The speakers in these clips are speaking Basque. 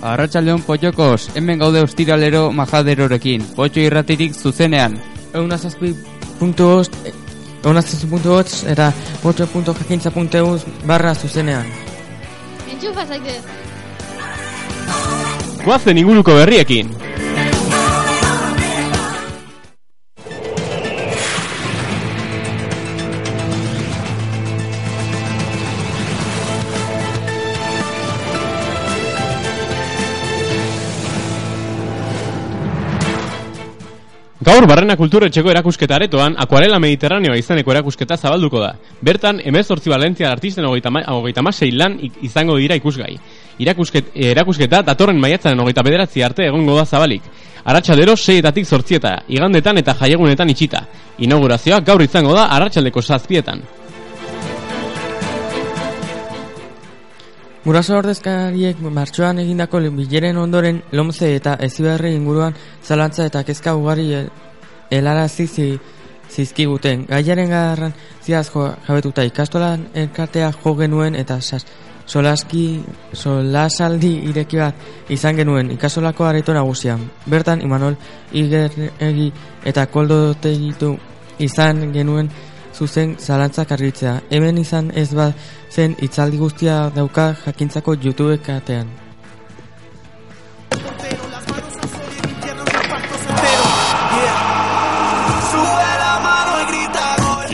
Arratxaldeon potxokos, hemen gaude ostiralero majaderorekin, potxo irratirik zuzenean. Euna zazpi puntu host, euna zazpi puntu host, eta potxo puntu jakintza puntu eus barra zuzenean. Entxufa zaitez. Guazen inguruko berriekin. Gaur barrena kulturetxeko erakusketa aretoan, akuarela mediterraneoa izeneko erakusketa zabalduko da. Bertan, emezortzi Valentzia artisten hogeita masei lan izango dira ikusgai. Irakusket, erakusketa datorren maiatzaren hogeita bederatzi arte egongo da zabalik. Arratxaldero seietatik zortzieta, igandetan eta jaiegunetan itxita. Inaugurazioa gaur izango da arratsaldeko zazpietan. Guraso ordezkariek martxoan egindako bileren ondoren lomze eta eziberri inguruan zalantza eta kezka ugari el, helarazi zi, zizkiguten. Gaiaren garran ziazko jabetuta ikastolan elkartea jo genuen eta sas, solaski solasaldi ireki bat izan genuen ikasolako areto nagusian. Bertan Imanol Igeregi eta Koldo Tegitu izan genuen zuzen zalantzak argitzea. Hemen izan ez bat zen itzaldi guztia dauka jakintzako YouTube katean.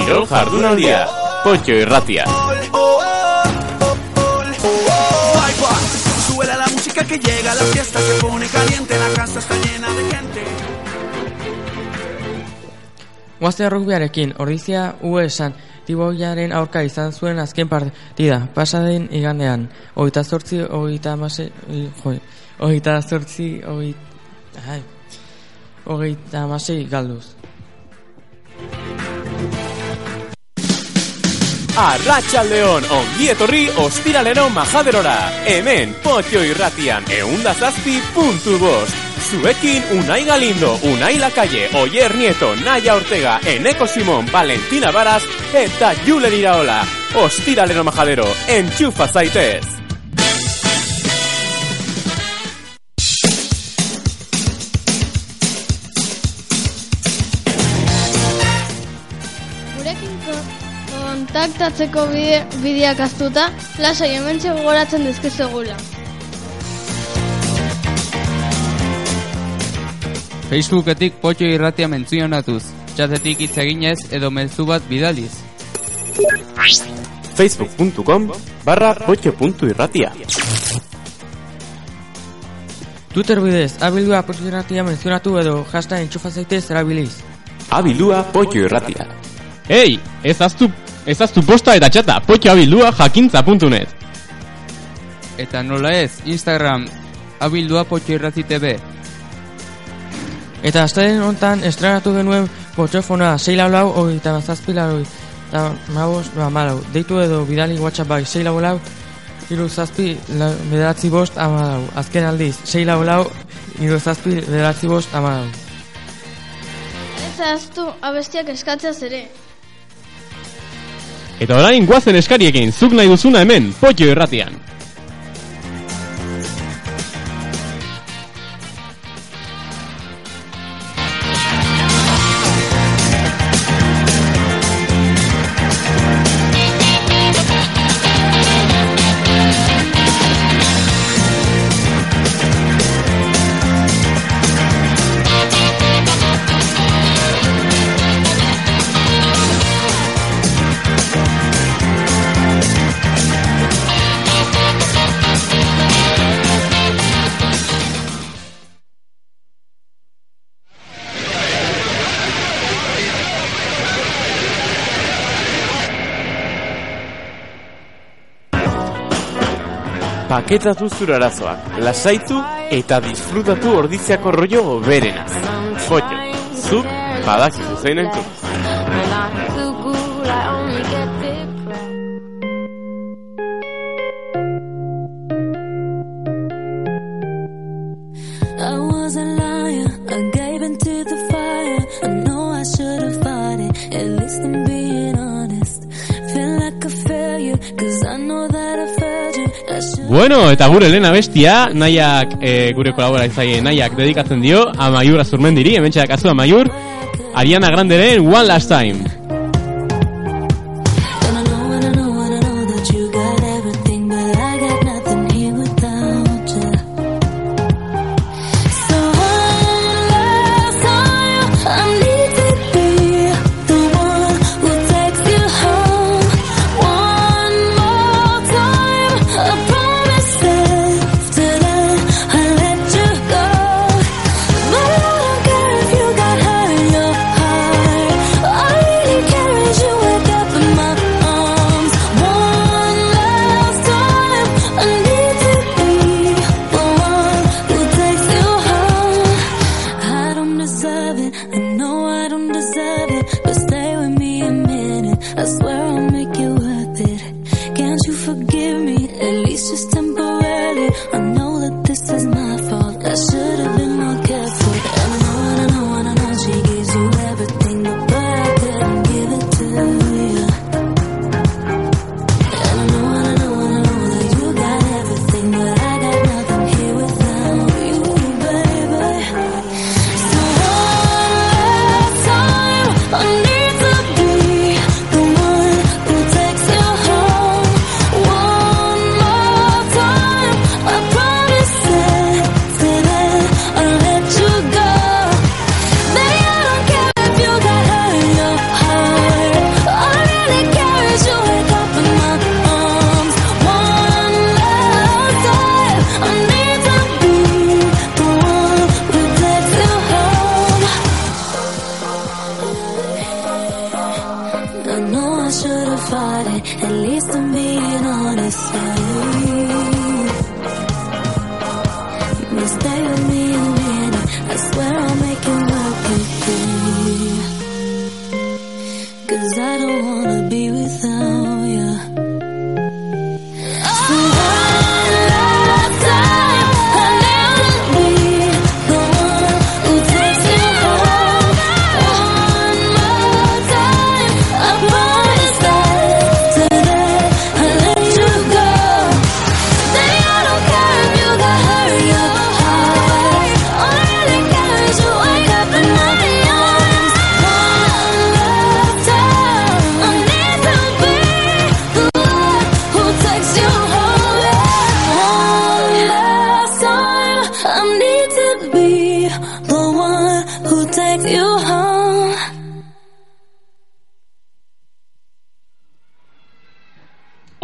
Kirol jardunaldia, potxo irratia. Suela la música que llega, la fiesta se pone caliente, la casa está llena de gente. Guazte rugbiarekin, ordizia ue esan, Tiboiaren aurka izan zuen azken partida, pasaden igandean, oita zortzi, oita amase, joi, oita zortzi, oita, ai, oita amasei galduz. Arratxaldeon, ongi etorri ostiralero majaderora. Hemen, potxo irratian, eunda zazpi puntu bost. Zuekin Unai Galindo, Unai Lakalle, Oyer Nieto, Naya Ortega, Eneko Simón, Valentina Baras eta Julen Iraola. Ostiralero majadero, entxufa zaitez. Kontaktatzeko bide, bideak aztuta, lasai hemen gogoratzen dizkizegula. Facebooketik potxo irratia mentzionatuz, txatetik hitz eginez edo mezu bat bidaliz. Facebook.com barra potxo.irratia. Twitter bidez, abildua posiratia menzionatu edo hashtag entxufa zaitez erabiliz. Abildua potxo irratia. Ei, ez aztu, ez aztu posta eta txata, potxo abildua jakintza.net. Eta nola ez, Instagram, abildua potxo irrati TV. Eta astaren hontan estrenatu genuen potxofona 6 lau lau, ogeita zazpi lau, eta mabos, ba, malau. Deitu edo bidali WhatsApp bai 6 lau lau, iru zazpi la, bederatzi bost amalau. Azken aldiz, 6 lau lau, iru zazpi bederatzi bost amalau. Ez ahaztu abestiak eskatzeaz ere. Eta orain guazen eskariekin, zuk nahi duzuna hemen, potxo irratian. maketatu zure arazoak, lasaitu eta disfrutatu ordiziako rollo berenaz. Foto, zuk, badakizu zein entzun. Bueno, eta gure lehena bestia, nahiak e, eh, gure kolaboratzaile nahiak dedikatzen dio, amaiur azurmendiri, hemen txak azu amaiur, Ariana Granderen One Last Time.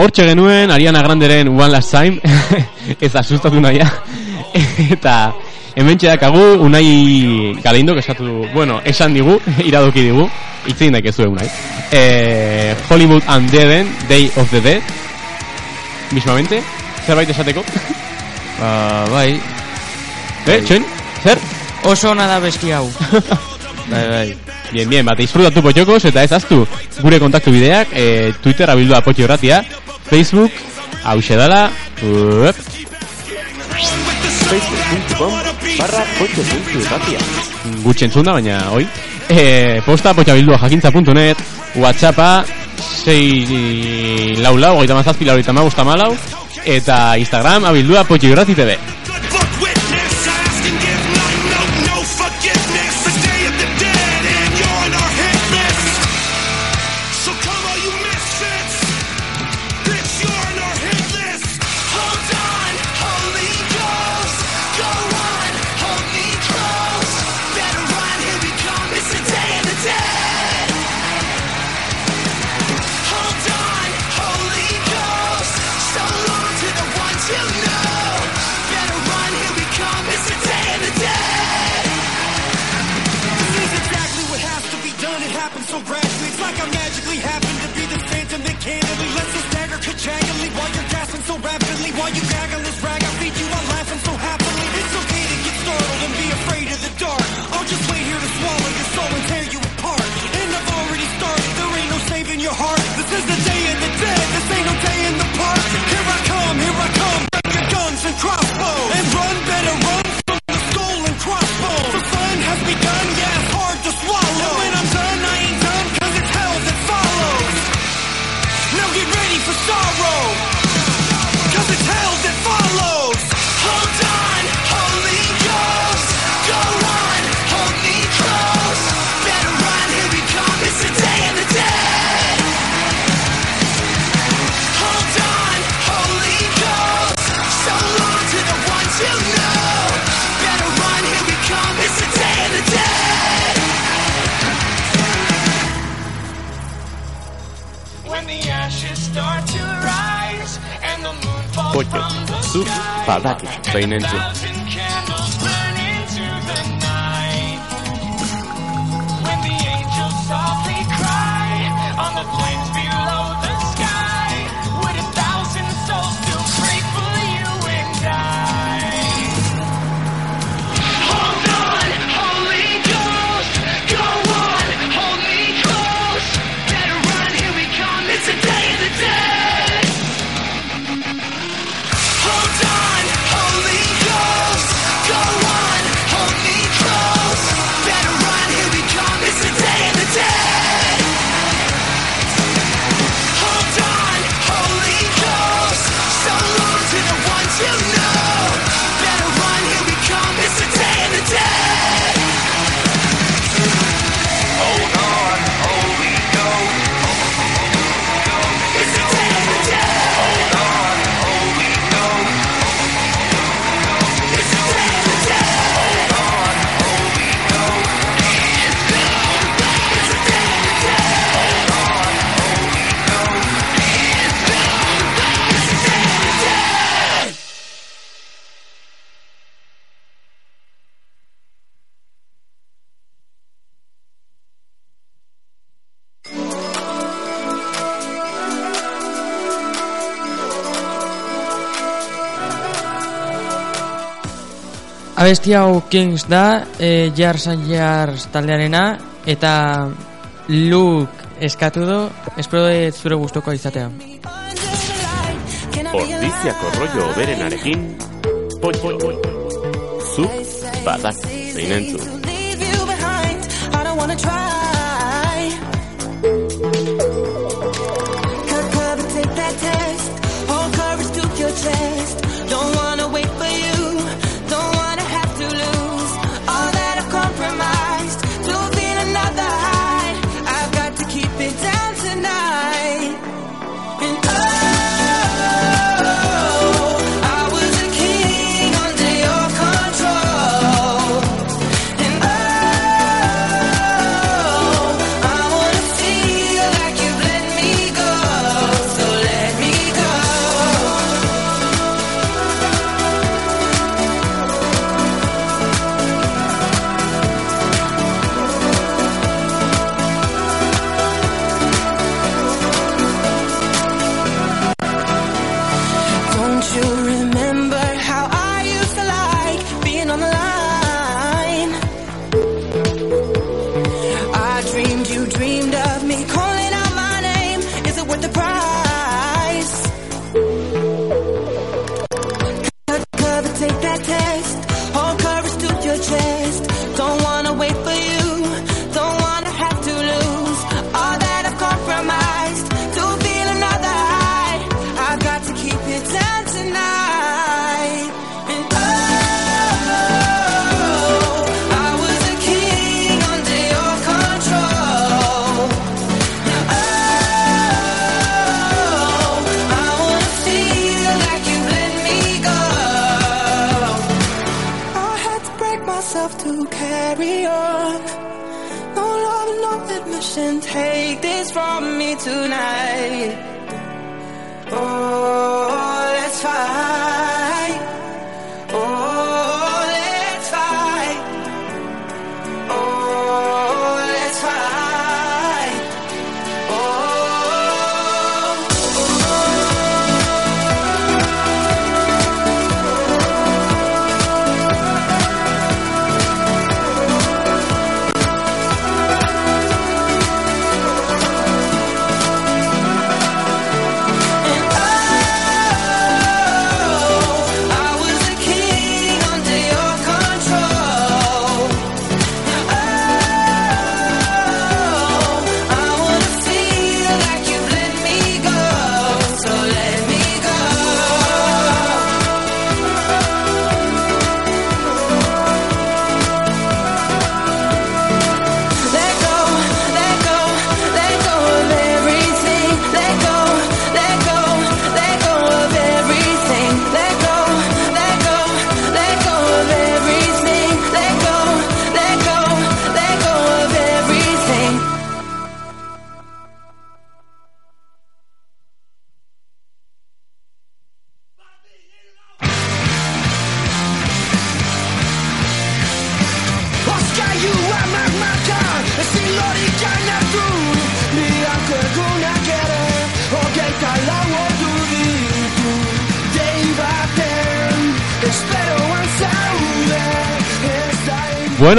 Hortxe genuen, Ariana Granderen One Last Time, ez asustatu naia, eta hemen txedakagu Unai Galeindok esatu du, bueno, esan digu, iradoki digu, itzein daik ez Unai. E, Hollywood and Deaden, Day of the Dead, mismamente, zerbait esateko? Ba, uh, bai. Eh, bai. txoin, zer? Oso ona da beski hau. bai, bai. Bien, bien, bat, disfrutatu potxokos eta ez aztu gure kontaktu bideak, e, Twitter abildua potxo irratia, Facebook, hau dala, facebook.com barra Gutxen zunda, baina, oi? E, eh, posta potxabildua jakintza.net, whatsappa, 6 lau lau, gaita mazazpi, lau gaita malau, eta Instagram abildua potxigurratzi tebe. 8. Sub Padaki. Peinense. abesti hau Kings da, e, Jars and Jars taldearena, eta Luke eskatu do, espero dut zure gustoko izatea. Ordiziako rollo oberenarekin, potxo, zuk badak zein entzun. I don't from me tonight.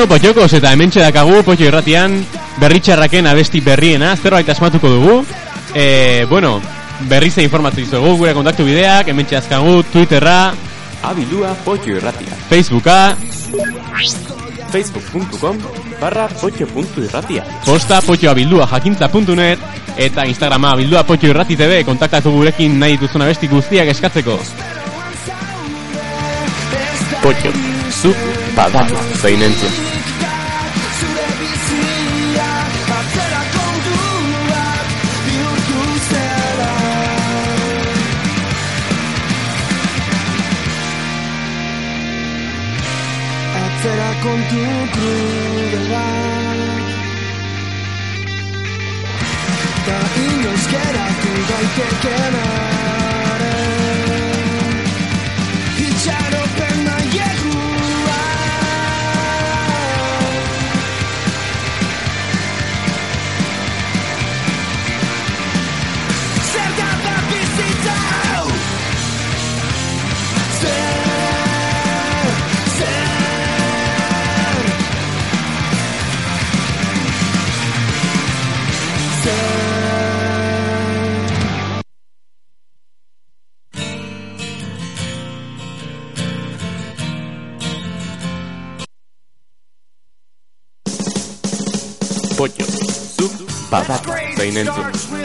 Bueno, potxokos eta hemen txedakagu potxo irratian berritxarraken abesti berriena zerbait asmatuko dugu. E, bueno, berriz informatu dizugu gure kontaktu bideak, hemen txedazkagu Twitterra, Abilua potxo irratia, Facebooka, facebook.com barra potxo.irratia Posta potxo abildua jakintza.net eta Instagrama abildua potxo irrati TV kontaktatu gurekin nahi dituzun abesti guztiak eskatzeko. Potxo, zuk badatu zainentzen tu crueldad. Caínos que era junto al que quemas. continente.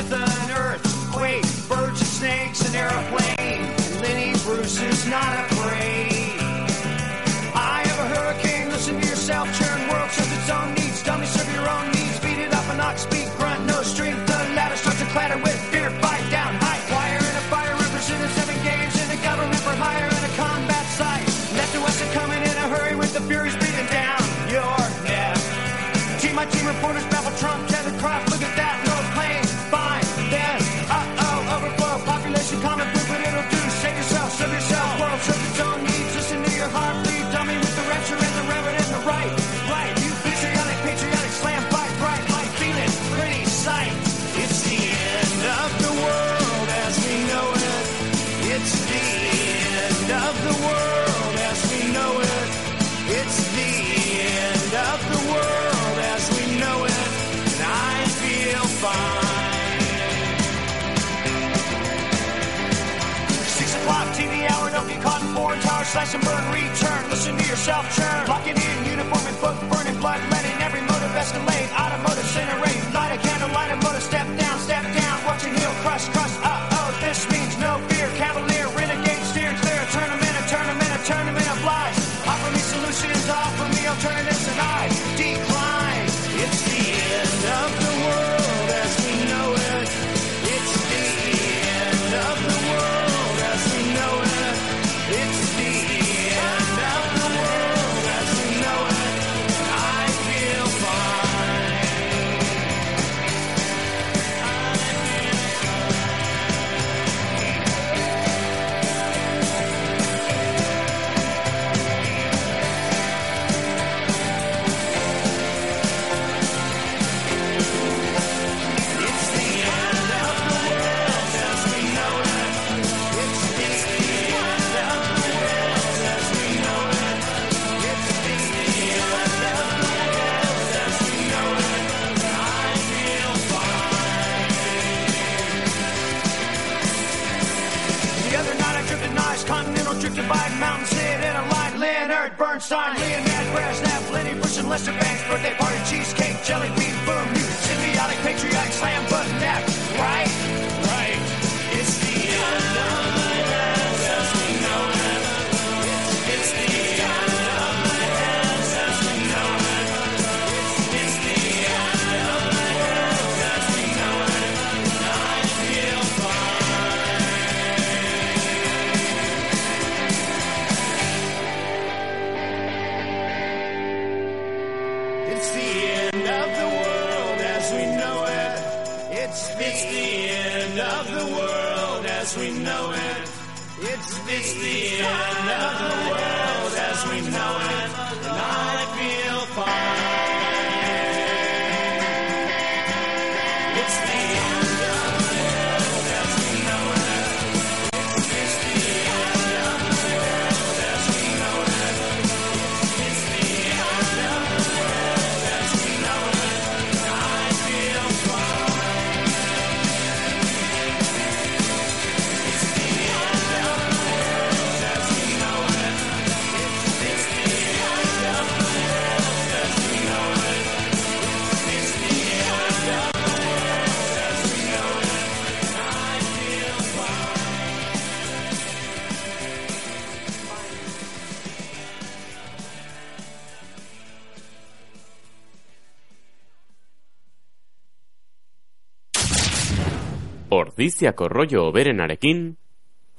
Ordiziako rollo berenarekin,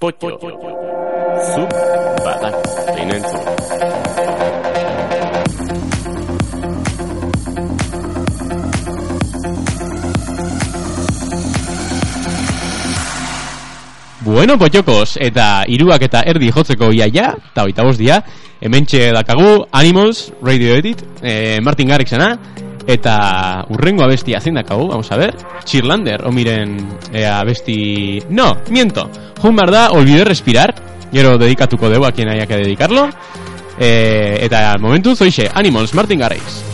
potxo. Zuk badak zein entzun. Bueno, potxokos, eta iruak eta erdi jotzeko iaia, eta oita dia, hementxe dakagu Animals Radio Edit, eh, Martin Garrixena, eta urrengo abestia zein dakagu, vamos a ver, Cheerlander, o miren eh, abesti... No, miento, behar da, olvidé respirar, gero dedikatuko dugu a quien haya que dedicarlo, eh, eta momentu zoixe, Animals, Martin Garrix.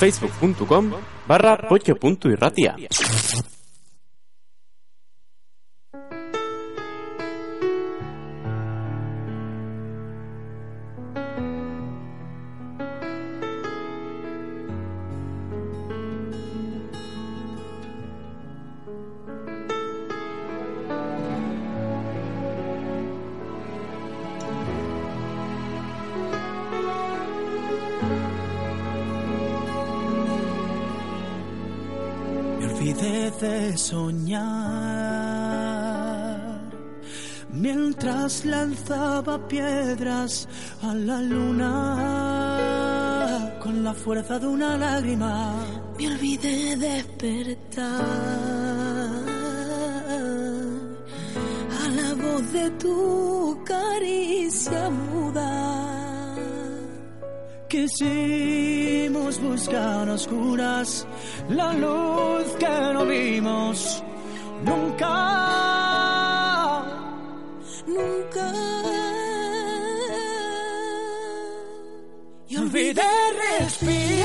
facebook.com barra potxo.irratia. mientras lanzaba piedras a la luna con la fuerza de una lágrima. Me olvidé despertar a la voz de tu caricia muda. Quisimos buscar a oscuras la luz que no vimos nunca. de respirar.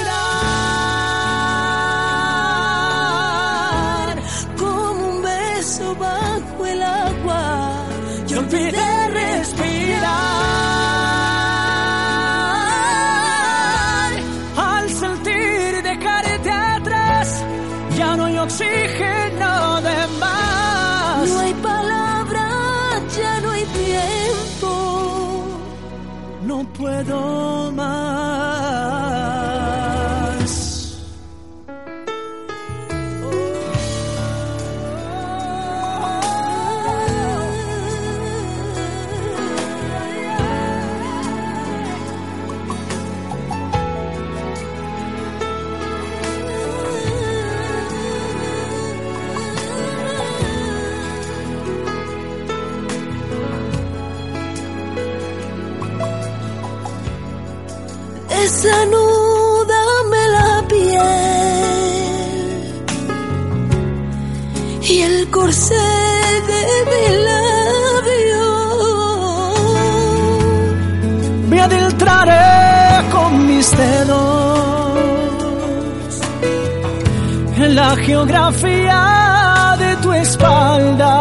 Geografía de tu espalda.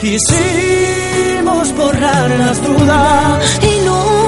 Quisimos borrar las dudas y no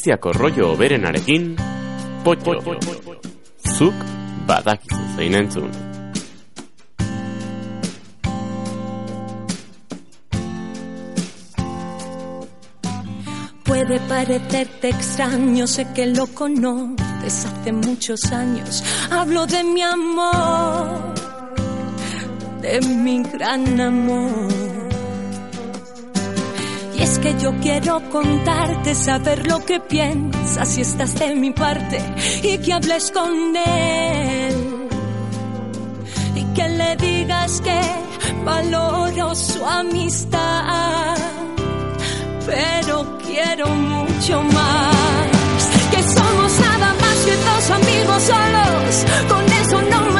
Ordiziako rollo berenarekin, potxo. Zuk badakizu zein entzun. Puede parecerte extraño, sé que lo conoces hace muchos años. Hablo de mi amor, de mi gran amor. Que yo quiero contarte, saber lo que piensas si estás de mi parte y que hables con él. Y que le digas que valoro su amistad pero quiero mucho más. Que somos nada más que dos amigos solos. Con eso no me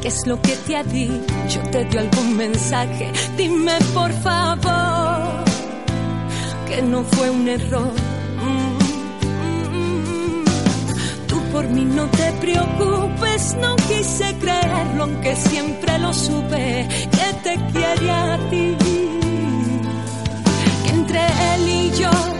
¿qué es lo que te ha dicho? ¿Te dio algún mensaje? Dime por favor que no fue un error. Tú por mí no te preocupes, no quise creerlo, aunque siempre lo supe, que te quiere a ti. Que entre él y yo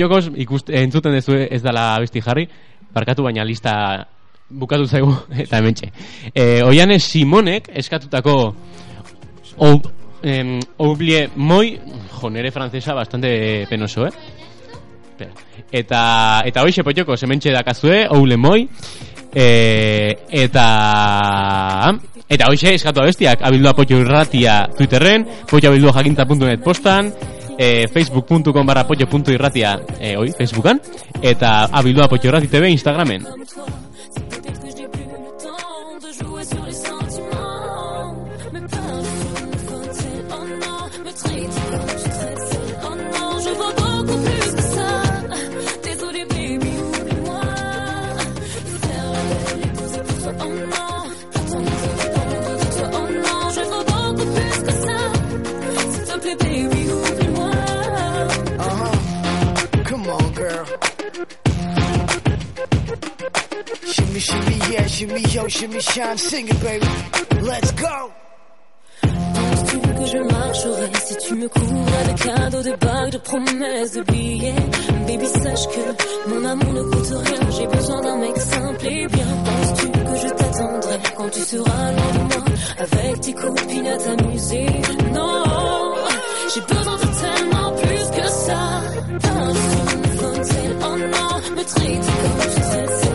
Potxokos, ikust, entzuten dezu ez dala abesti jarri, barkatu baina lista bukatu zaigu, eta hementxe. E, Oiane Simonek eskatutako ou, em, Oublie moi, jo, nere frantzesa bastante penoso, eh? Eta, eta hoxe potxoko, sementxe dakazue, Oule moi, e, eta... Eta hoxe eskatu abestiak, abildua potxo irratia Twitterren, potxo abildua jakinta.net postan, e, facebook.com barra potxo.irratia e, oi, Facebookan, eta abildua potxo irrati TV Instagramen. Jouer sur shimmy, yo, shimmy, shine, sing it, baby. Let's go. Penses-tu que je marcherai si tu me couvres avec cadeaux de bagues, de promesses, de billets Baby, sache que mon amour ne coûte rien, j'ai besoin d'un mec simple et bien. Penses-tu que je t'attendrai quand tu seras loin de moi avec tes copines à t'amuser Non, j'ai besoin de tellement plus que ça. Parle-tu, faut-il, oh non, me traiter comme je traite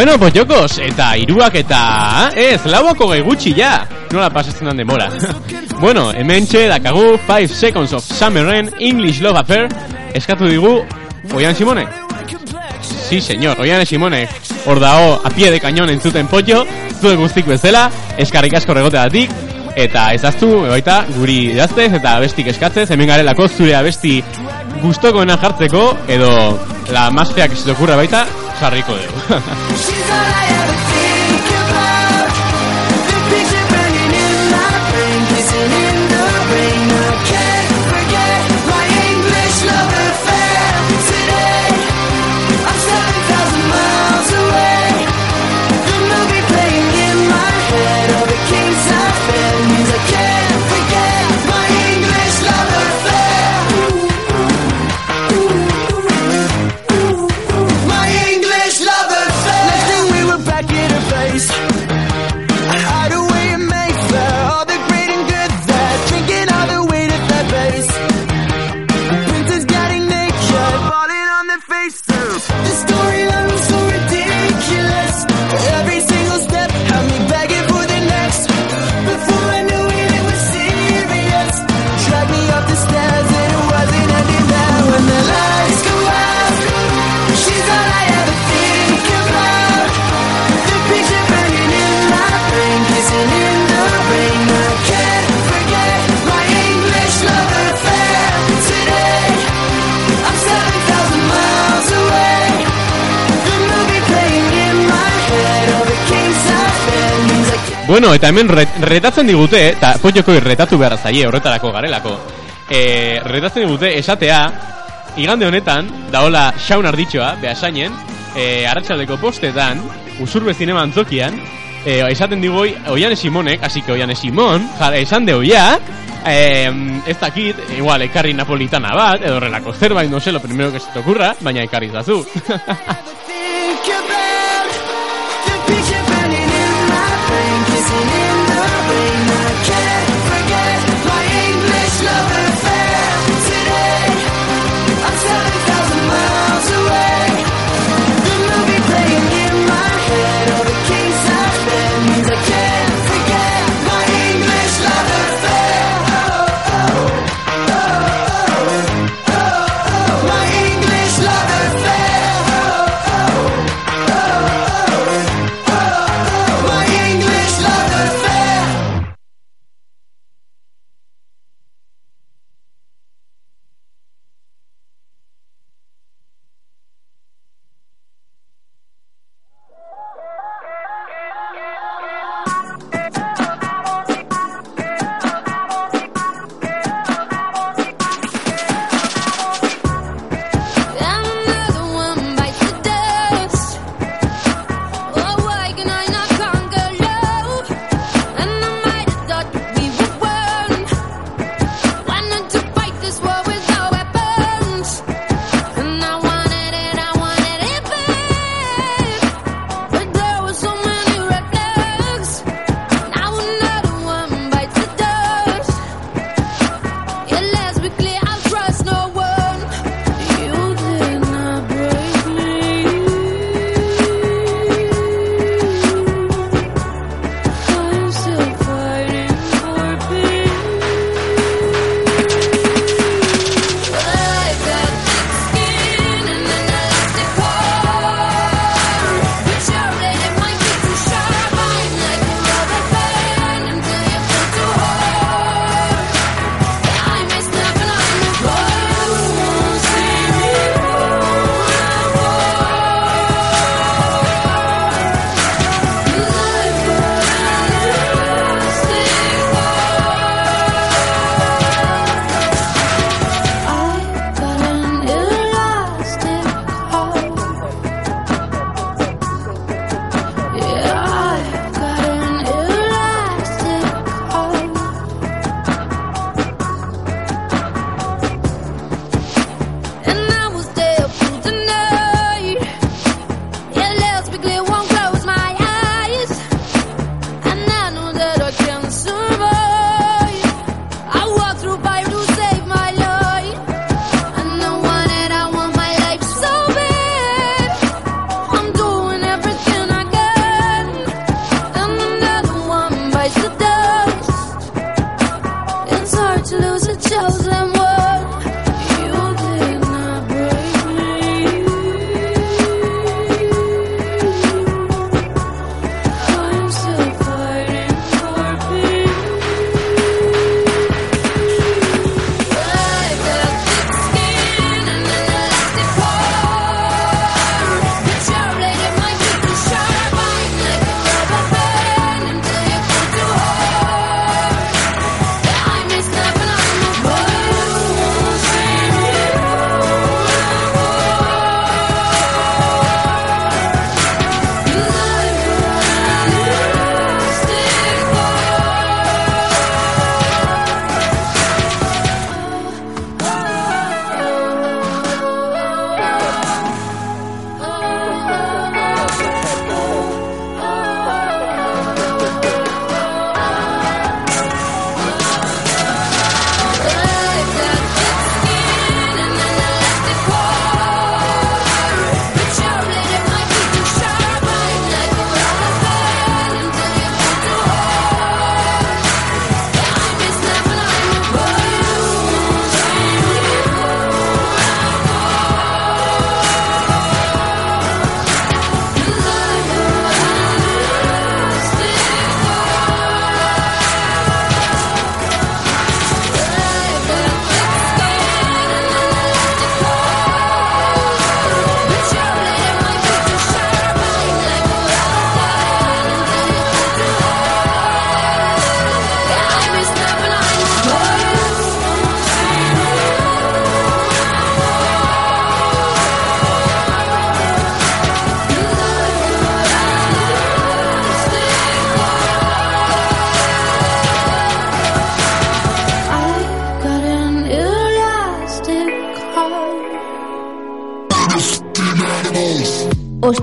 Bueno, potxokos, eta iruak eta... Ez, lauako gai gutxi ja! Nola pasatzen dan demora. bueno, hemen txe dakagu 5 Seconds of Summerren English Love Affair eskatu digu Oian Simone. Sí, señor, Oian Simone. Hor dao, a pie de cañón entzuten potxo, zuek guztik bezala, eskarrik asko regoteatik, eta ezaztu, baita, guri idaztez eta bestik eskatzez, hemen garelako zure abesti gustokoena jartzeko, edo la más fea que se te ocurra baita, jarriko dugu. Bueno, eta hemen ret, retatzen digute, eta poitoko irretatu behar zaie horretarako garelako. E, retatzen digute esatea, igande honetan, daola xaun arditxoa, behasainen, e, arratsaldeko postetan, usurbe zineman antzokian, e, esaten digoi, oian esimonek, así que oian esimon, jara, esan de oiak, eh, ez dakit, igual, ekarri napolitana bat, edo horrelako zerbait, no se, lo primero que se te ocurra, baina ekarri zazu.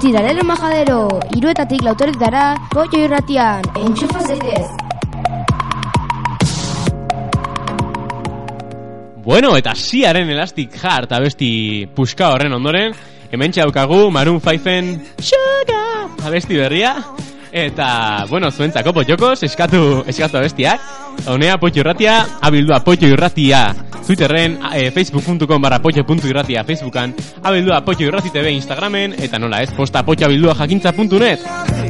Ostiralero majadero, iruetatik lauteret dara, pollo irratian, entxufa zetez. Bueno, eta siaren elastik jart besti puska horren ondoren, hemen txaukagu Marun 5-en Sugar! abesti berria, eta, bueno, zuentzako potxokos, eskatu, eskatu abestiak, honea potxo irratia, abildua potxo irratia, Twitterren, eh, e, facebook.com barra potxo.irratia Facebookan, abildua potxo irrati TV Instagramen, eta nola ez, posta potxabildua jakintza.net.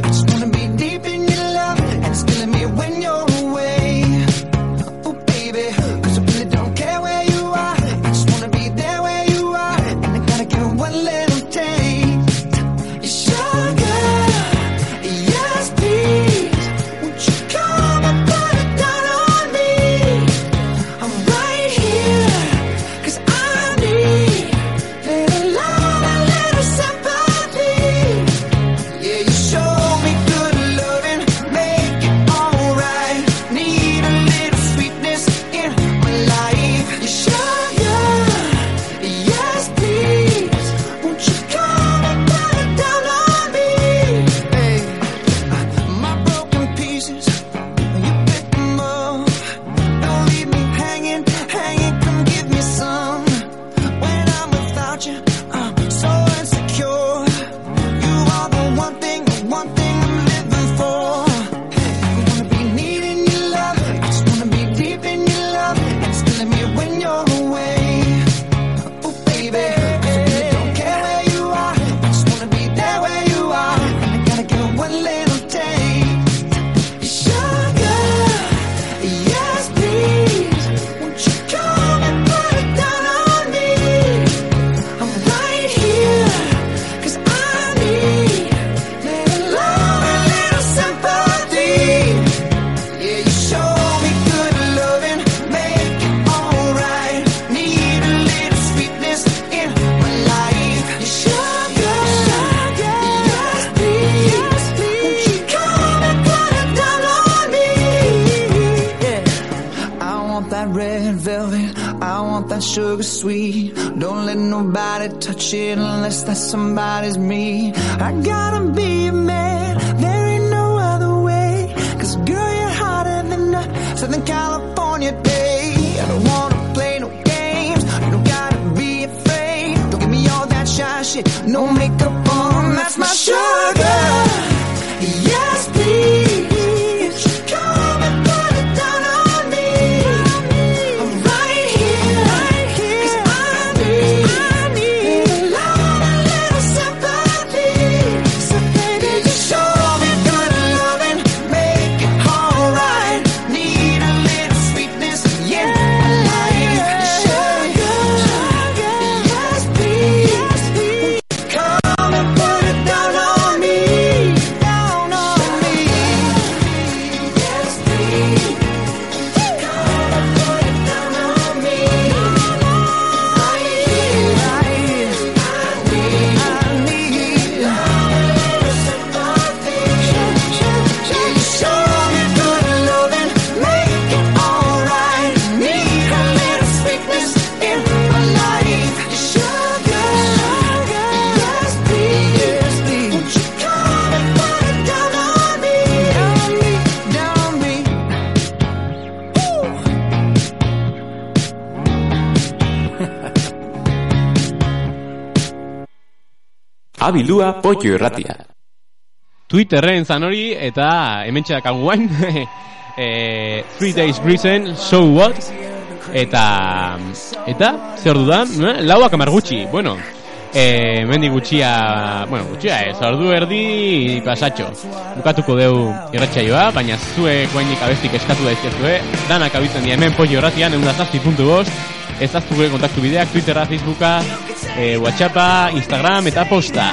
somebody abildua potio irratia. Twitterren zan hori eta hemen txedakan guain. e, three days reason, so what? Eta, eta, zer dudan, eh, lauak amar gutxi, bueno, eh, e, mendi gutxia, bueno, gutxia ez, ordu erdi pasatxo. Bukatuko deu irratxaioa, baina zuek guainik abestik eskatu daizkezue, danak abitzen dira hemen pollo horratian, egun da zazti puntu bost, ez da zure kontaktu bideak, Twittera, Facebooka, e, Whatsappa, Instagram eta posta.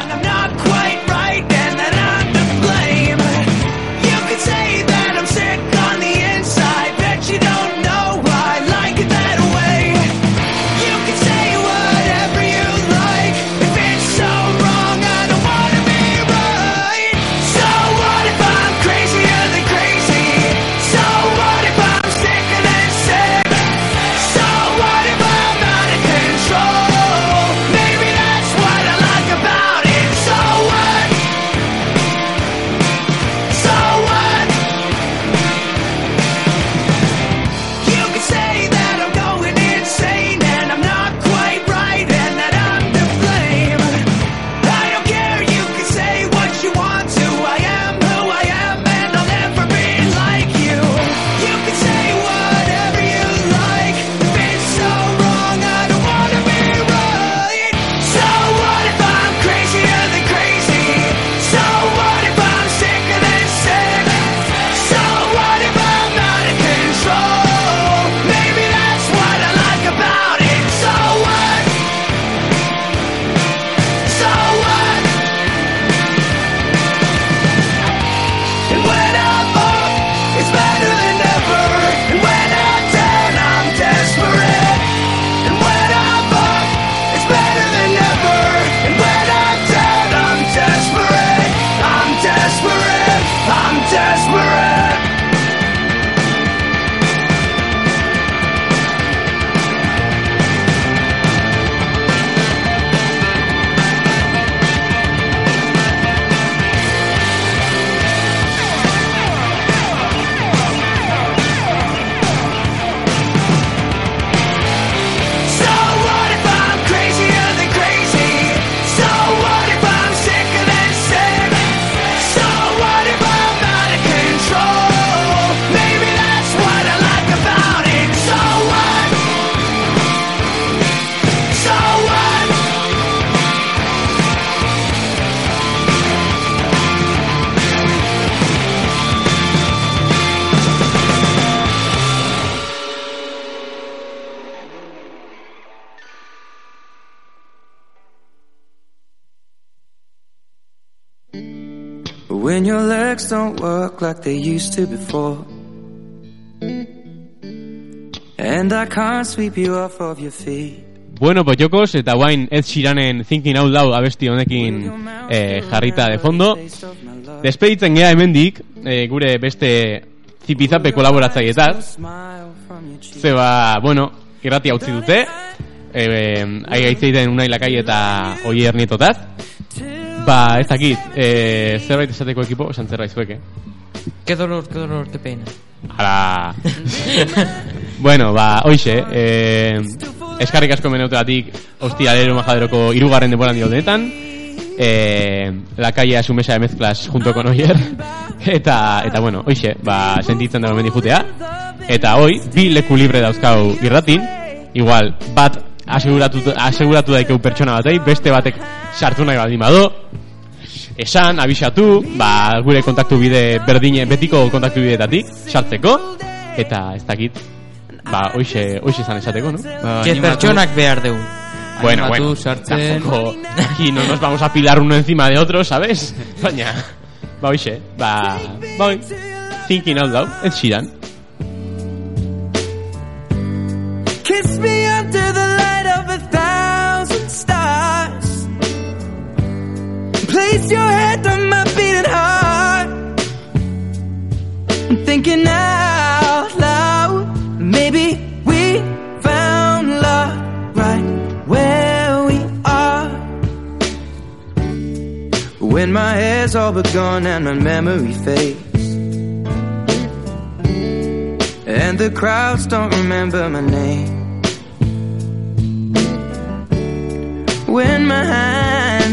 When your legs don't work like they used to before. And I can't sweep you off of your feet. Bueno, pochokos, eta guain Ed Sheeranen Thinking Out Loud abesti honekin eh, jarrita de fondo. Despeditzen gea hemendik, eh, gure beste zipizape kolaboratzaietaz. Zeba, bueno, irrati utzi dute. Eh, ai gaitzeiten unai lakai eta oier nietotaz. Ba, ez dakit, eh, zerbait esateko ekipo, esan zerbait zueke. Qué dolor, qué dolor, qué pena. Ala. bueno, ba, hoixe, eh, eskarrik asko meneuteatik hostialero majaderoko irugarren denboran dio denetan. Eh, la calle a su mesa de mezclas junto con Oyer. eta, eta bueno, hoixe, ba, sentitzen da momendi jutea. Eta hoi, bi leku libre dauzkau irratin. Igual, bat aseguratu, aseguratu daikeu pertsona batei, beste batek sartu nahi baldin bado, esan, abisatu, ba, gure kontaktu bide berdine, betiko kontaktu bideetatik, sartzeko, eta ez dakit, ba, hoixe, hoixe izan esateko, no? Ba, Que pertsonak behar dugu. Bueno, Animatu, bueno, sartzen. tampoco, aquí no nos vamos a pilar uno encima de otro, ¿sabes? Baina, ba, hoixe, ba, ba, thinking out loud, ez xiran. Kiss me Place your head on my beating heart. I'm thinking out loud. Maybe we found love right where we are. When my hair's all but gone and my memory fades. And the crowds don't remember my name. When my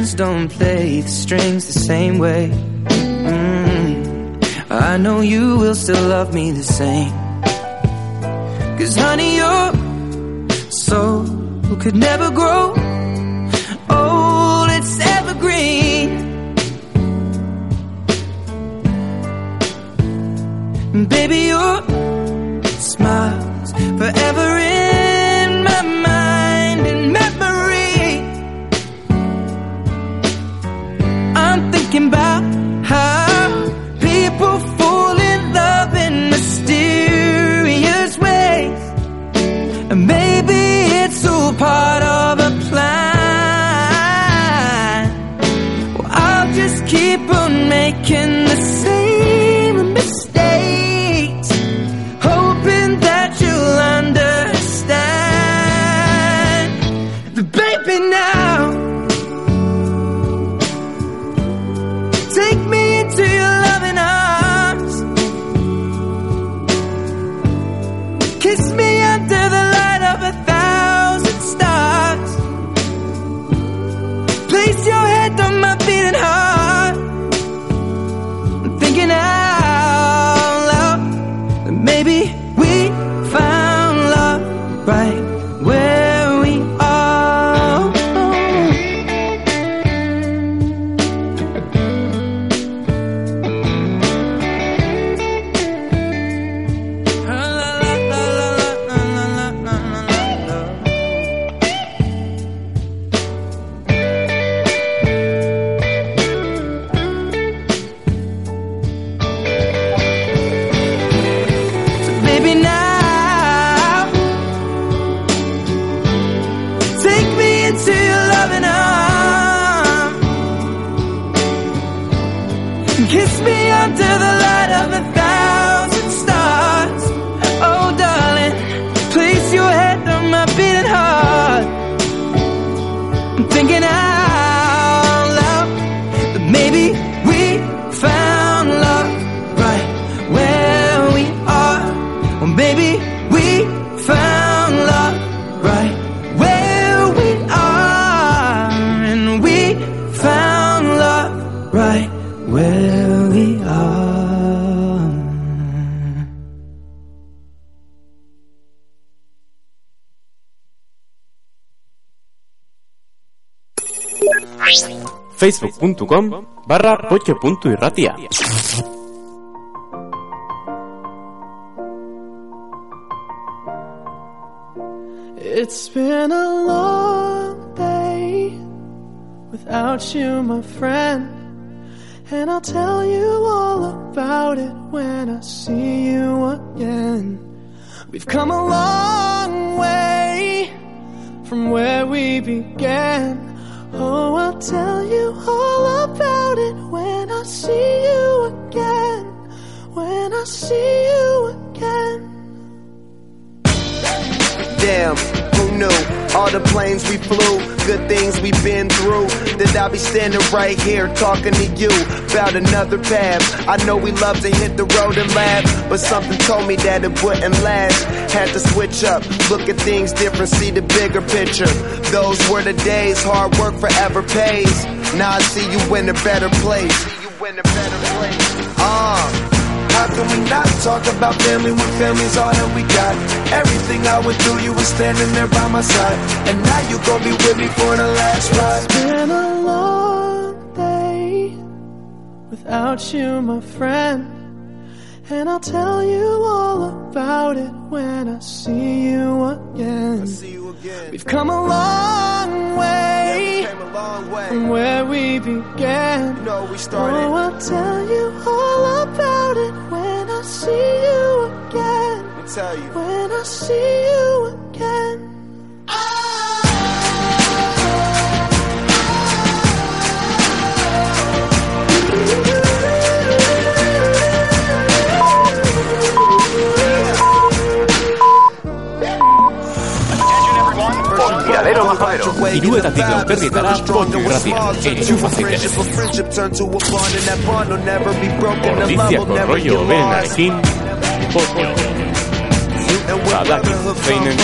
hands don't play the strings the same way. Mm, I know you will still love me the same. Cause honey, your soul could never grow old, it's evergreen. Baby, your facebook.com barra pocho.irratia It's been a long day without you, my friend. And I'll tell you all about it when I see you again. We've come a long way from where we began. Oh, I'll tell you all about it when I see you again. When I see you again. Damn, knew? All the planes we flew, good things we've been through. That I'll be standing right here talking to you about another path. I know we love to hit the road and laugh, but something told me that it wouldn't last. Had to switch up, look at things different, see the bigger picture. Those were the days, hard work forever pays. Now I see you in a better place. See you in a better place. Uh. How can we not talk about family when family's all that we got? Everything I went through, you were standing there by my side. And now you gon' be with me for the last ride. It's been a long day without you, my friend. And I'll tell you all about it when I see you again. We've come a long way from where we began. we started. Oh, I'll tell you all about it when I see you again. Let me tell you. When I see you again. Madero Majadero. Iruetatik laurterdietara, bonu gratian. Entxufa zitez. Ordiziako rollo oberenarekin, potio. Badaki zeinen du.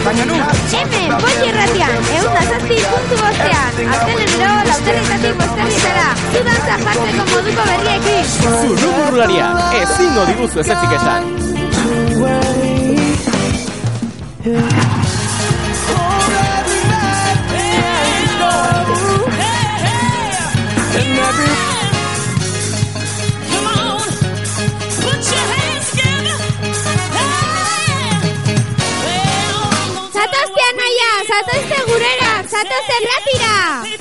Hemen, boi irratian, eunda zazpi puntu bostean, aztelenero lauterritatik bosterritara, zudan zaparteko moduko berriekin. Zurrumurlaria, ezingo diguzu ezetzik esan. And every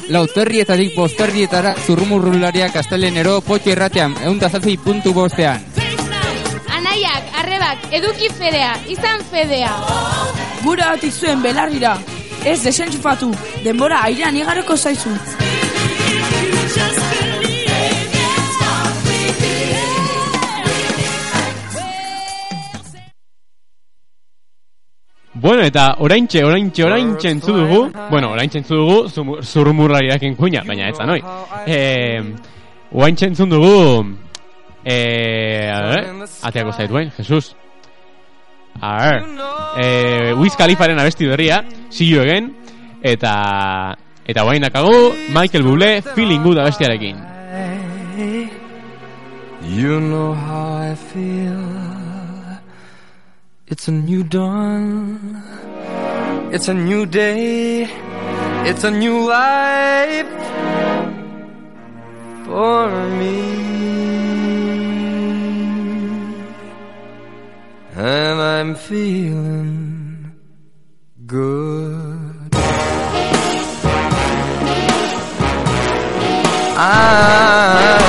Lauterrietatik bosterrietara zurrumurrularia kastelenero potxo irratean eundazazei puntu bostean. Anaiak, arrebak, eduki fedea, izan fedea. Gura batik zuen belarrira. Ez desentxufatu, denbora airean igaroko zaizu. Bueno, eta oraintxe, oraintxe, oraintxe entzu dugu, bueno, oraintxe entzu dugu zumu- zurrumurlariaken kuina, baina ez da noi. Eh, oraintxe entzun dugu, a ver, ateako zaituen, Jesus. A ver, eh, Wiz Khalifaren abesti berria, See You Again, eta, eta guain dakagu, Michael Bublé, Feeling Good abestiarekin. You know how I feel. It's a new dawn. It's a new day. It's a new life for me. And I'm feeling good. I'm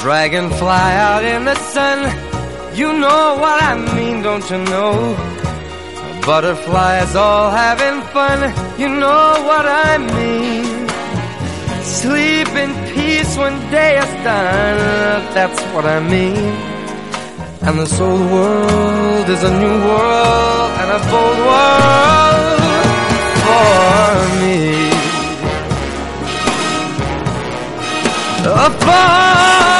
dragonfly out in the sun. You know what I mean, don't you know? Butterflies butterfly is all having fun. You know what I mean. Sleep in peace when day is done. That's what I mean. And this old world is a new world and a bold world for me. a for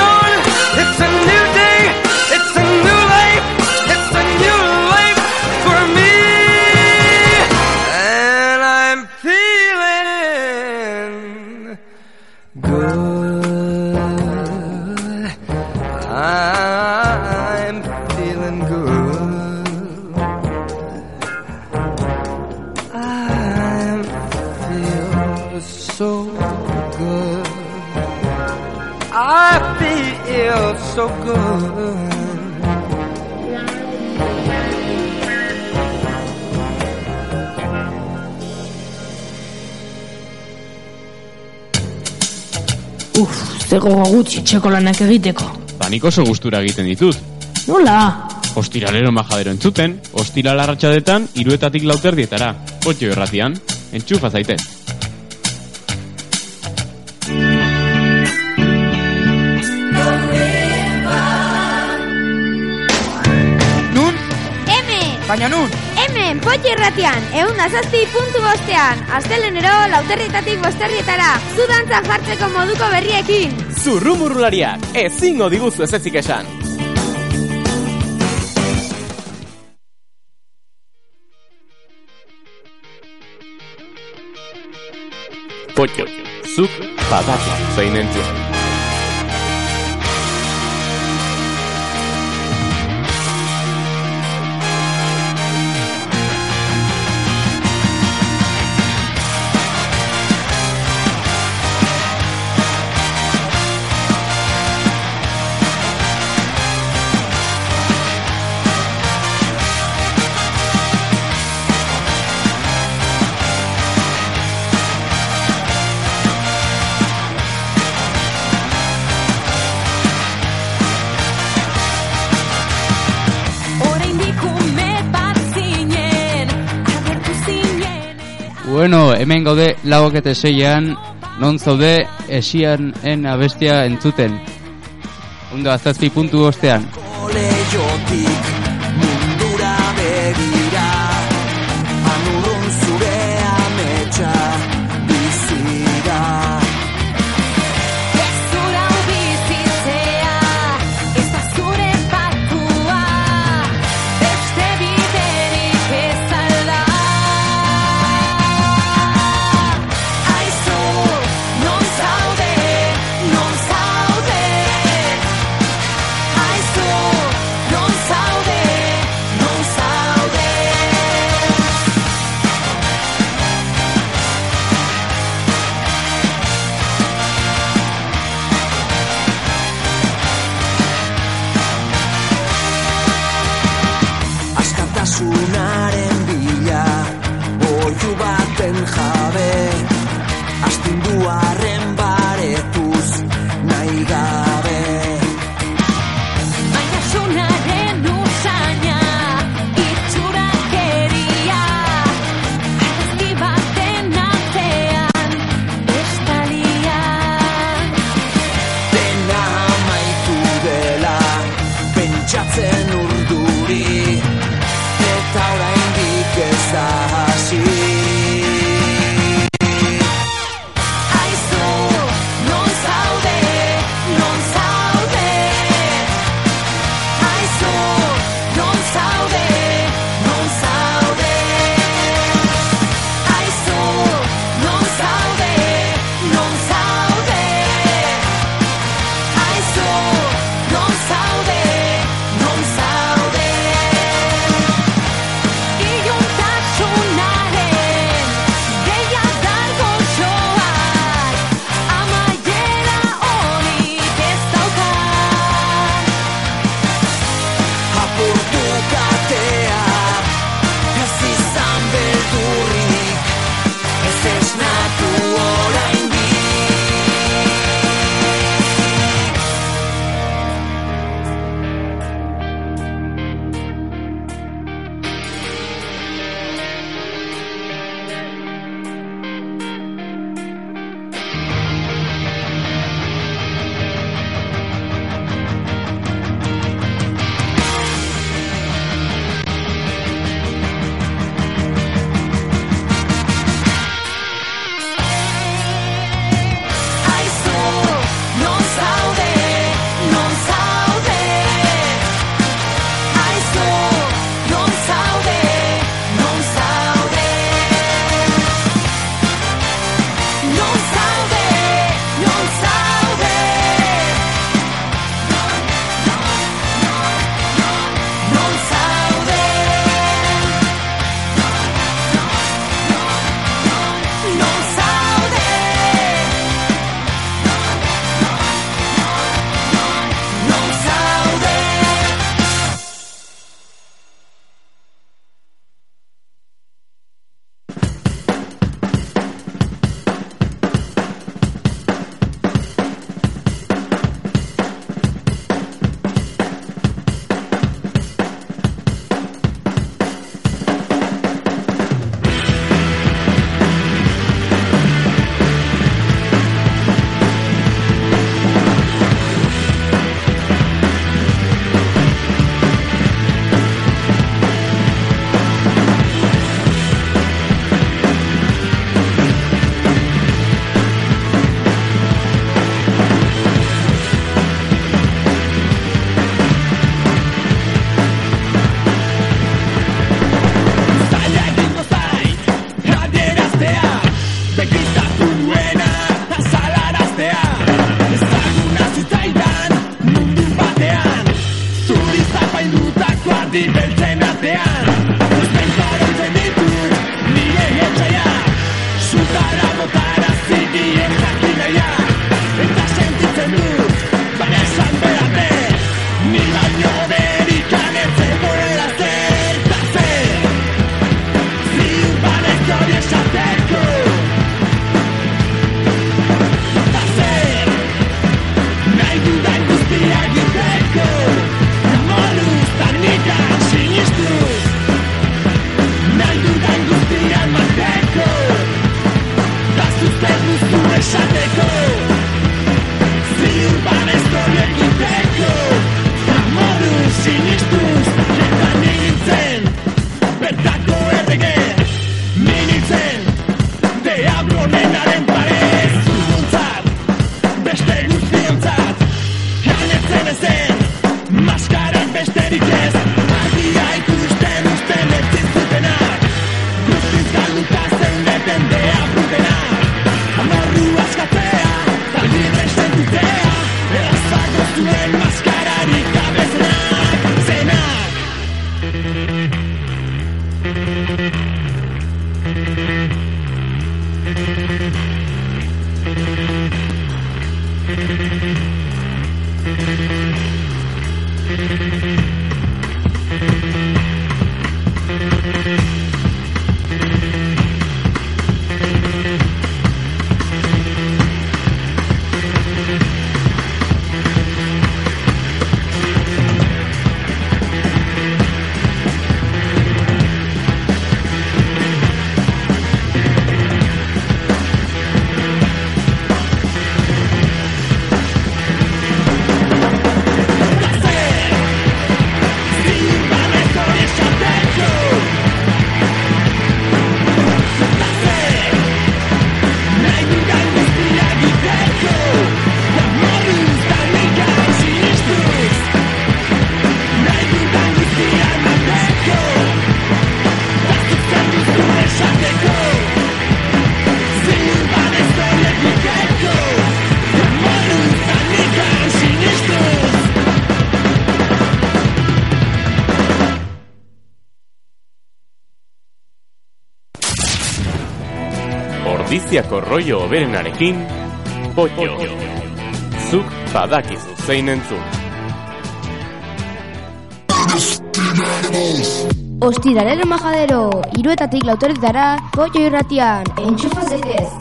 zego gutxi txeko lanak egiteko. Ba, nik oso gustura egiten ditut. Nola? Ostiralero majadero entzuten, ostiral arratsadetan iruetatik lauterdietara. Potxo irratian, entxufa zaite. Nun? Hemen! Baina nun? Potxi irratian, egun da zazpi puntu bostean, astelenero lauterrietatik bosterrietara, zu dantzan jartzeko moduko berriekin. Zurrumurrulariak, ezingo diguzu ez ezik esan. Potxo, zuk badazu zein entzun. Bueno, hemen gaude lauak eta seian, non zaude esian en abestia entzuten. Ondo, azazpi puntu ostean. Askatasunaren bila Oiu baten jabe Frantziako rollo oberenarekin, Pollo. Zuk badakizu zein entzun. Ostiralero majadero, iruetatik lauteretara, pollo irratian, entxufa zetez.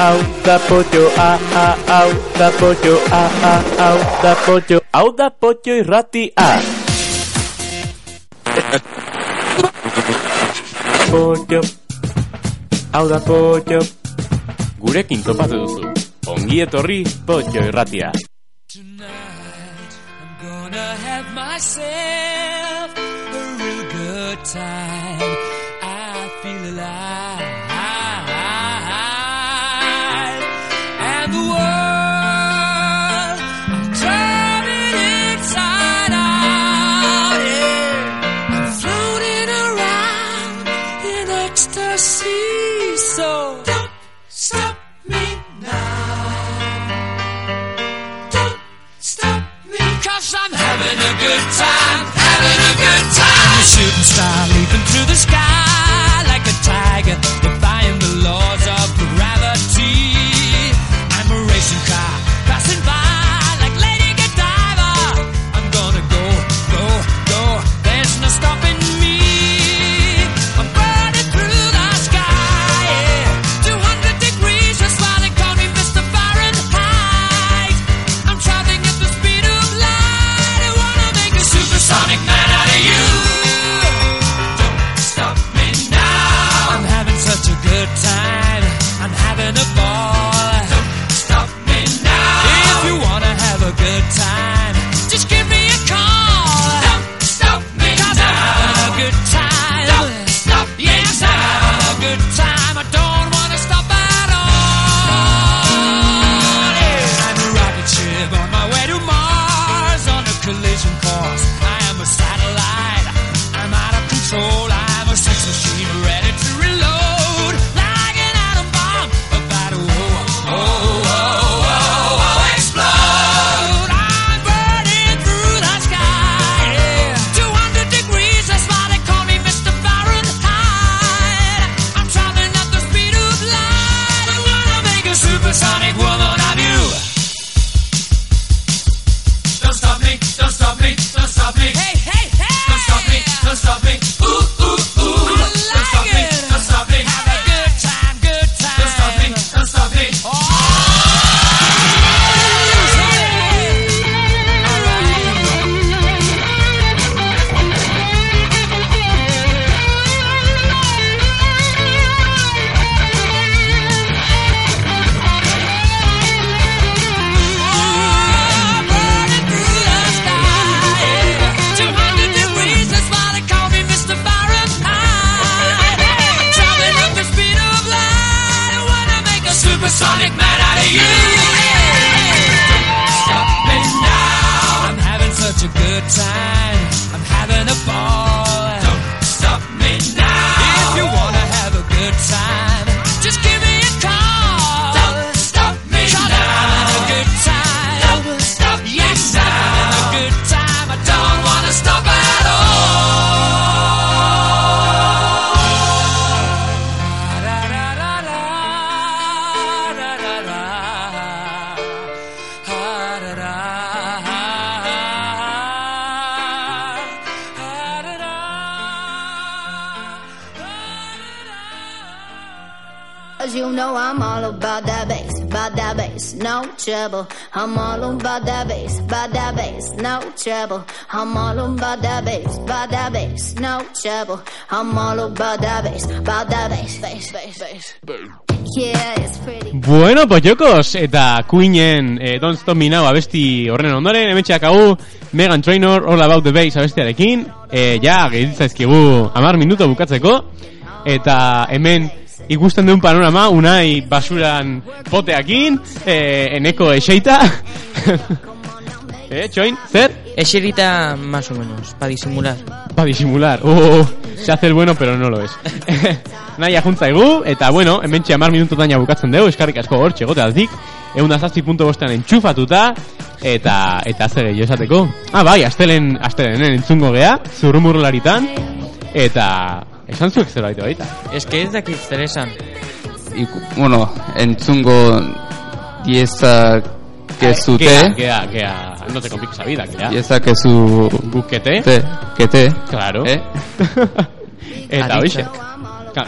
au, da pollo, a, a, au, da pollo, a, a, au, da pollo, au, da pollo y rati, a. Pollo, au da pollo. Gurekin topatu duzu. Ongi etorri, pollo irratia. Tonight, I'm gonna have myself a real good time. good time, having a good time. I'm shooting star Bueno, pues jokos, eta Queenen eh, Don't Stop Me Now abesti horren ondoren, emetxeak hau Megan Trainor All About The Bass abestiarekin, eh, ja, gehitzaizkigu amar minuto bukatzeko, eta hemen ikusten duen panorama, unai basuran poteakin, eh, eneko eseita, Eh, txoin, zer? Eserita más o menos, para disimular. Pa disimular. Uh, se hace el bueno, pero no lo es. Naia juntza egu, eta bueno, hemen txamar minutotaina bukatzen dugu, eskarrik asko hor txegoteatik, egun da zazpi punto bostean entxufatuta, eta, eta zer gehiago esateko. Ah, bai, astelen, astelen, entzungo gea, zurrumurlaritan, eta esan zuek zer baita. Es que ez dakit zer esan. Bueno, entzungo diezakezute. Gea, gea, gea, no te compliques la vida, gea. Diezakezu... Bukete. Te, kete. Claro. Eh? Eta Aditza. hoxe.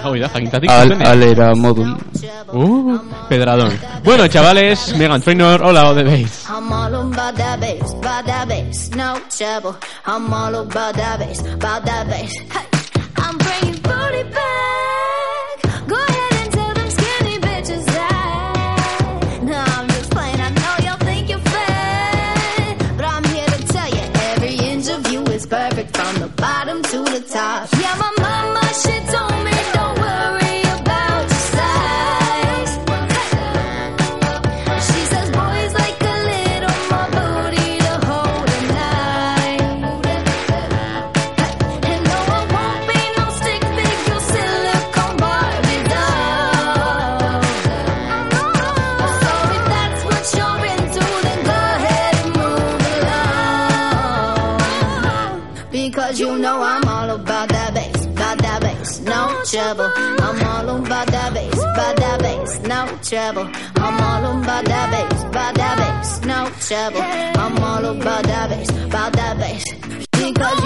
Hau da, jakintatik. Al, zuzenean. alera modun. Uh, pedradón. Bueno, chavales, Megan Trainor, hola, o de bass. I'm all about that bass, about that bass, no trouble. I'm all about that bass, about that bass. Hey, trouble. I'm all about that bass, about that bass, no trouble. I'm all about that bass, about that bass. Because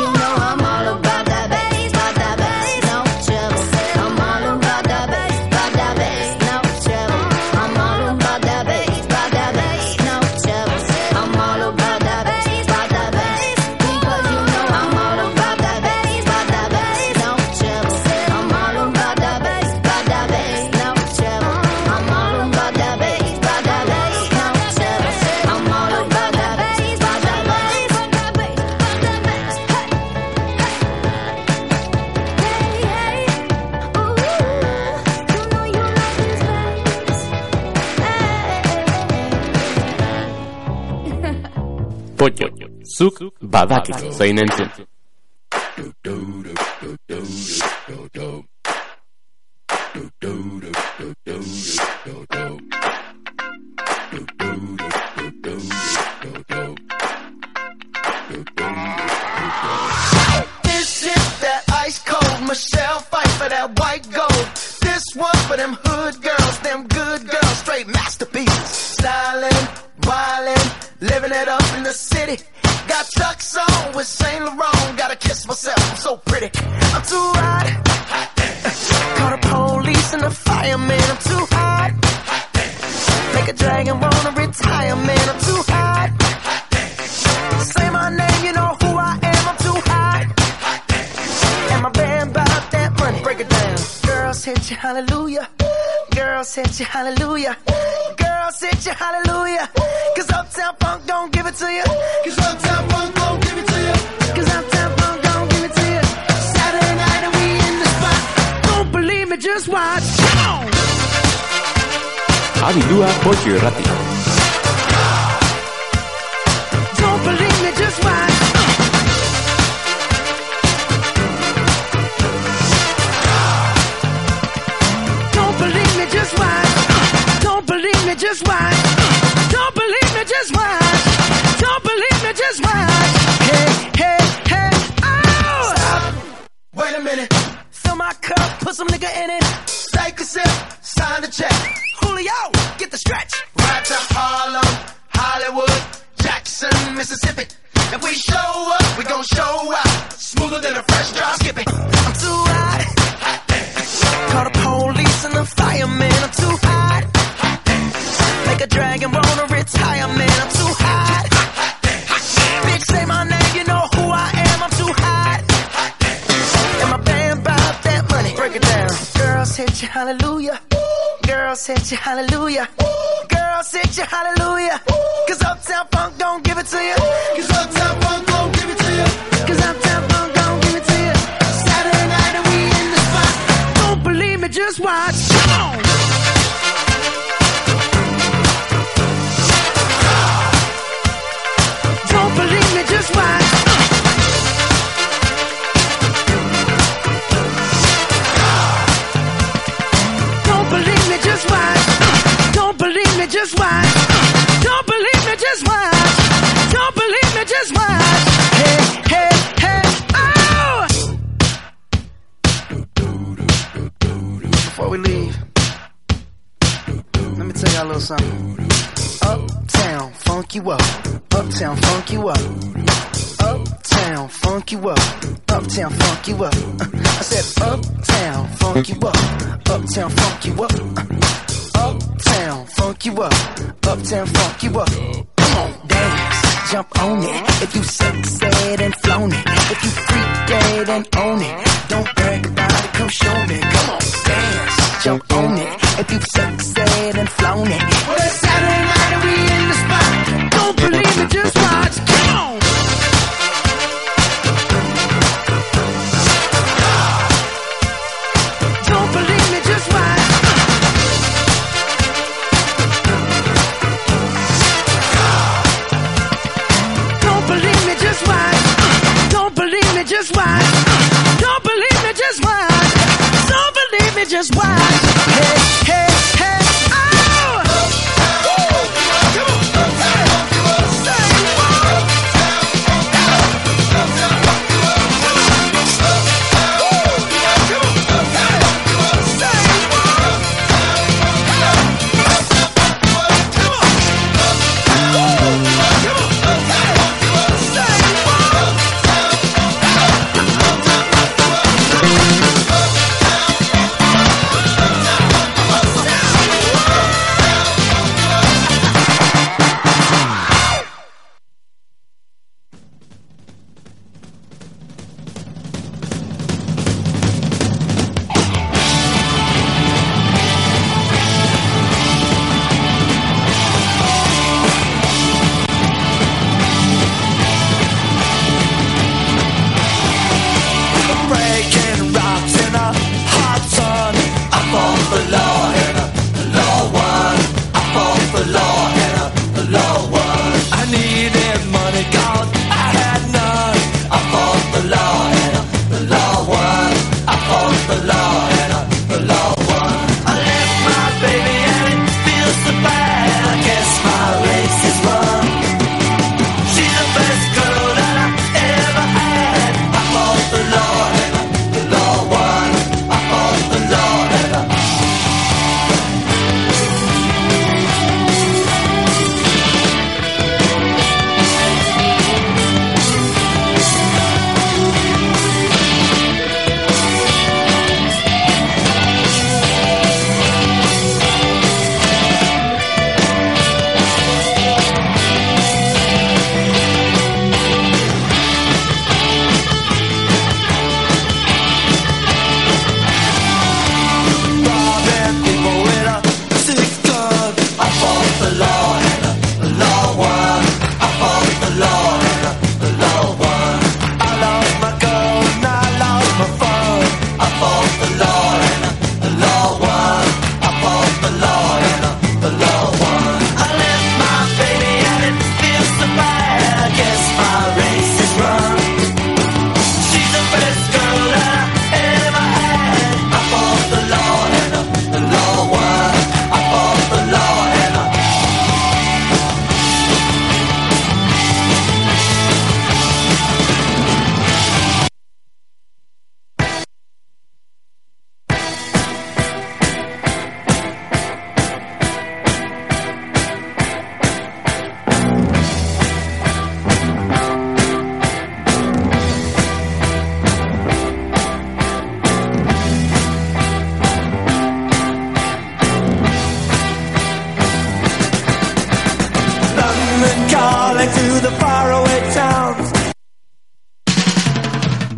zuk badakizu zein entzun. Girls you, hallelujah. Girls hit you, hallelujah. Girls hit you, hallelujah. Cause Uptown Funk don't give it to you. Cause Uptown Funk don't give it to you. Cause Uptown Funk don't give it to you. Saturday night and we in the spot. Don't believe me, just watch. Abildua pollo just watch. Don't believe me, just watch. Don't believe me, just watch. Hey, hey, hey, oh! Stop. Wait a minute. Fill my cup, put some nigga in it. Take a sip, sign the check. Julio, get the stretch. Right to Harlem, Hollywood, Jackson, Mississippi. If we show up, we gon' show out. Smoother than a fresh drop. Skip it. I'm too hot. Call the police and the fireman. I'm too hot. A dragon wanna retire, man. I'm too hot. Bitch, say my name, you know who I am. I'm too hot. And my band bought that money. Break it down. Girls hit you, hallelujah. Girls hit you, hallelujah. Girls hit you, hallelujah. Cause Uptown Funk don't give it to you. Cause Uptown Funk Before we leave, let me tell y'all a little something. Uptown, funk you up. Uptown, funk you up. Uptown, funk you up. Uptown, funk you up. I said, Uptown, funk you up. Uptown, funk you up. Uptown, funk you up. Uptown, funk you up. Come on, dance, jump on it. If you sexed and flown it, if you freak dead and own it, don't brag about it. Come show me. Come on, dance, jump on it. If you sexed and flown it, well it's Saturday night and we in the spot. Don't believe me, just watch. Come on. just why.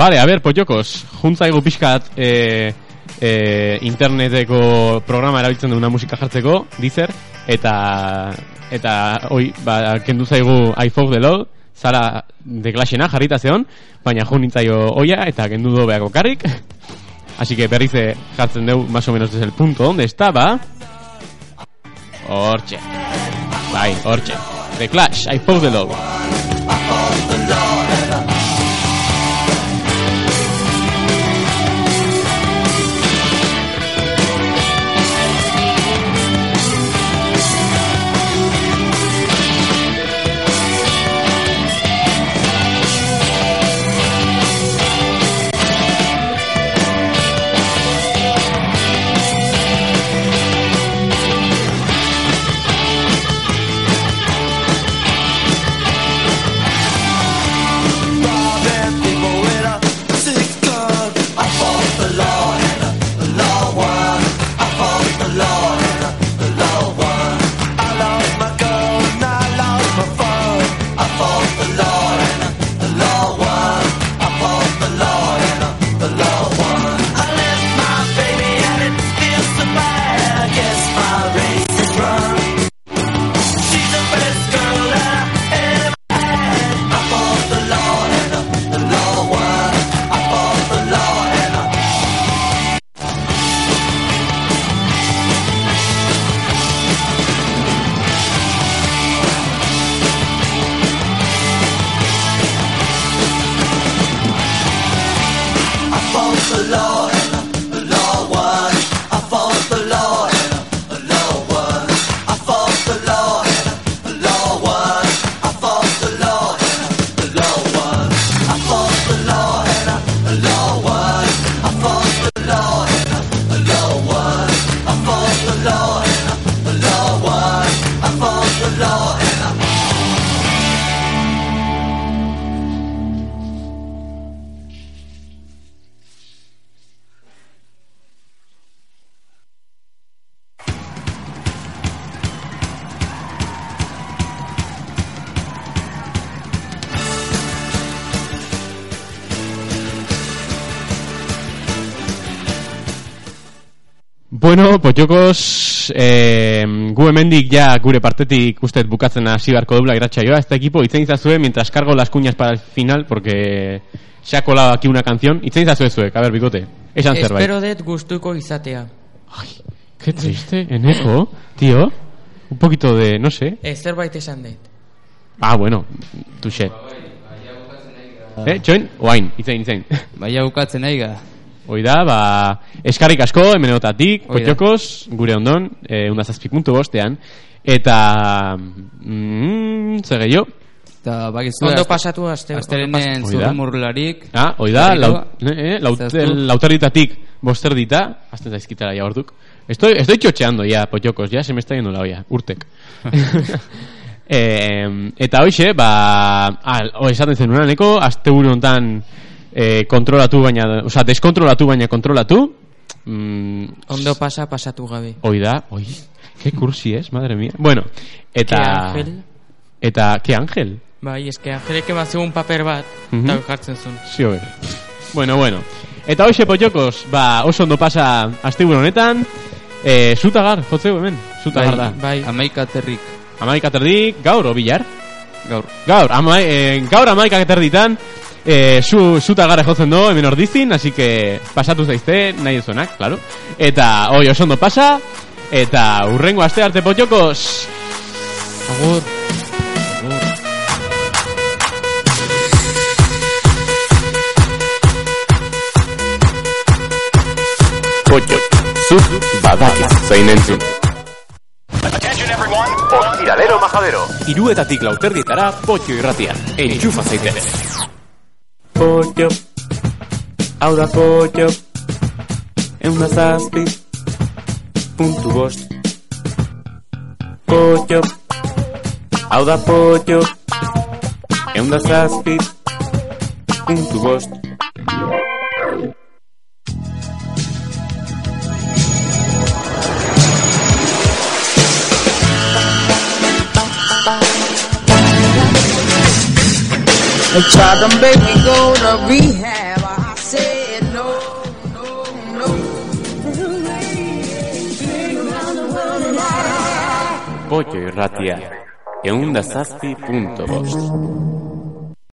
Bale, a ber, potiokos, juntzaigu pixkat e, e, interneteko programa erabiltzen duguna musika jartzeko, dizer, eta eta oi, ba, kendu zaigu iPhone de load, zara de klasena jarrita zeon, baina jo nintzaio oia eta kendu do beako karrik, así que berriz eh, jartzen dugu más o menos desde el punto donde estaba, hortxe, bai, hortxe, The Clash, iPhone de load. Bueno, potxokos, eh, gu hemendik ja gure partetik usted bukatzen hasi beharko dubla irratsaioa. Este equipo itzen izazue mientras cargo las cuñas para el final porque se ha colado aquí una canción. Itzen izazue zuek, a ver, bigote. Esan zerbait. Espero dut gustuko izatea. Qué triste, Eneko, tío. Un poquito de, no sé. Ez zerbait esan dut. Ah, bueno, tuxe. Eh, txoin, oain, itzein, itzein. Baia bukatzen aiga. Hoi da, ba, eskarrik asko, hemenetatik, Hoi da. potxokos, gure ondon, e, undazazpik puntu bostean, eta, mm, zer gehiago? Eta bakizu Ondo pasatu pasatu. Hoi da. zurrumurrularik Ah, hoi da, Berriro, lau, eh, lau, zehaztu. lauterditatik bosterdita, azten zaizkitara ya orduk. Estoy, estoy txotxeando ya, potxokos, ya se me está yendo la olla, urtek. eh, eta hoxe, ba, al, o esaten zen unaneko, azte hontan eh, kontrolatu baina, oza, deskontrolatu baina kontrolatu, mm, Ondo pasa, pasatu gabe. Hoi da, oi, que kursi es, madre mía. Bueno, eta... Ke Angel? Eta, ke Angel? Bai, eske Angelek emazu un paper bat, Mhm. eta jartzen zuen. Sí, hobe. Bueno, bueno. Eta hoxe potxokos, ba, oso ondo pasa asteburu honetan, eh, zutagar, jotzeu hemen, zutagar da. Bai. Amaika aterrik. Amaika terdik, gaur, o bilar? Gaur. Gaur, ama, eh, gaur amaika terditan, eh, zu, zutagarra jotzen do, hemen ordizin, así que pasatu zaizte, nahi ezuenak, claro. Eta, hoi, oso ondo pasa, eta urrengo aste arte potxokos. Agur. Potxo, zuk badakiz zein entzun. Ostiralero majadero. Iruetatik lauterdietara potxo irratian. Entxufa zaitez. Pollo, hau da pollo, eun da zazpi, puntu bost. Pollo, hau da pollo, eun da zazpi, puntu bost. They tried to make me go said no, zazpi punto bost.